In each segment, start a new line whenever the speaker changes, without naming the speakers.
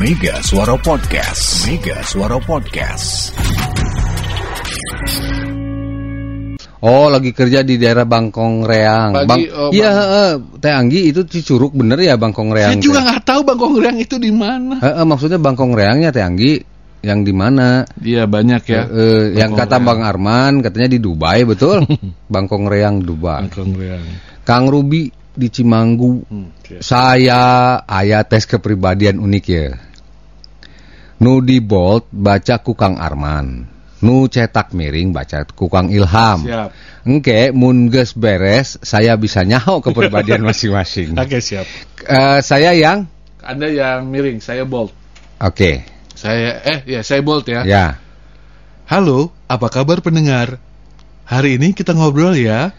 Mega Suara Podcast. Mega Suara Podcast.
Oh, lagi kerja di daerah Bangkong Reang.
Bagi-
Bang,
oh,
iya,
Bang-
heeh. Teh Anggi itu Cicurug bener ya Bangkong Reang.
Saya juga nggak tahu Bang Kongreang itu di mana.
Heeh, maksudnya Bangkong Reangnya Teh Anggi yang di mana?
Iya banyak ya.
Eh, yang
Bangkong
kata
Reang.
Bang Arman katanya di Dubai betul? Bangkong Reang Dubai.
Bang Kongreang.
Kang Ruby di Cimanggu.
Hmm, oke.
Saya ayah tes kepribadian unik ya. Nu di Bolt baca ku Kang Arman. Nu cetak miring baca ku Kang Ilham.
Siap.
Engke mun geus beres saya bisa nyaho kepribadian masing-masing.
Oke siap.
Eh, saya yang
Anda yang miring, saya bold.
Oke.
Saya eh ya saya bold ya.
Ya.
Halo, apa kabar pendengar? Hari ini kita ngobrol ya.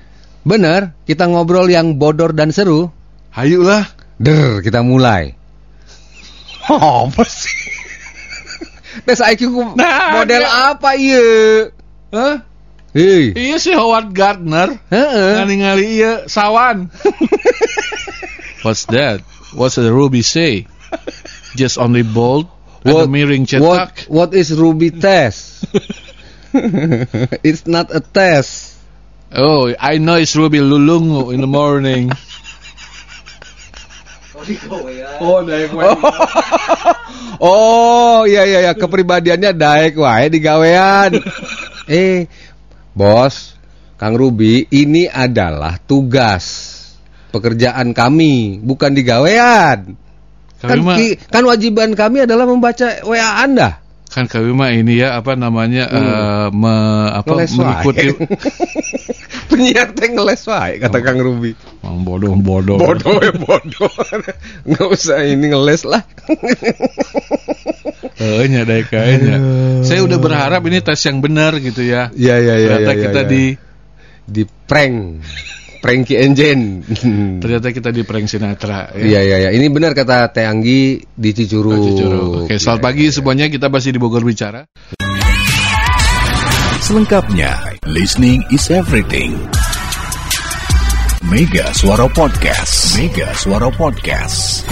Bener, kita ngobrol yang bodor dan seru.
Hayulah.
Der, kita mulai. Apa sih? Tes IQ ku
Nah,
model
ada.
apa iya?
Hah?
Hei.
Iya si Howard Gardner.
Heeh.
Ngali-ngali iya sawan. What's that? What's the Ruby say? Just only bold and a miring
what,
cetak.
what is Ruby test? It's not a test.
Oh, I know it's Ruby Lulungu in the morning. Oh, naik
Oh, iya iya iya kepribadiannya daek wae di gawean. eh, Bos, Kang Ruby, ini adalah tugas pekerjaan kami, bukan di gawean.
Kami
Kan, ki- kan wajiban kami adalah membaca WA Anda.
kan kami mah ini ya apa namanya eh, me- apa
wae.
mengikuti
Penyiar teh ngeles wae kata Kang Ruby.
Mang bodoh bodoh.
Bodoh ya bodoh. Nggak usah ini ngeles lah.
Eh, nya deh kayaknya. Saya udah berharap ini tes yang benar gitu ya.
Iya iya iya.
Ternyata
iya,
kita
iya.
di
di prank. Pranky Engine.
ternyata kita di prank Sinatra ya.
Iya iya iya. Ini benar kata Teh Anggi di Cicurug.
Oh, Cicurug. Oke, selamat
Iya,
pagi
iya, iya.
semuanya. Kita masih di Bogor bicara.
Selengkapnya, listening is everything. Mega Suara Podcast. Mega Suara Podcast.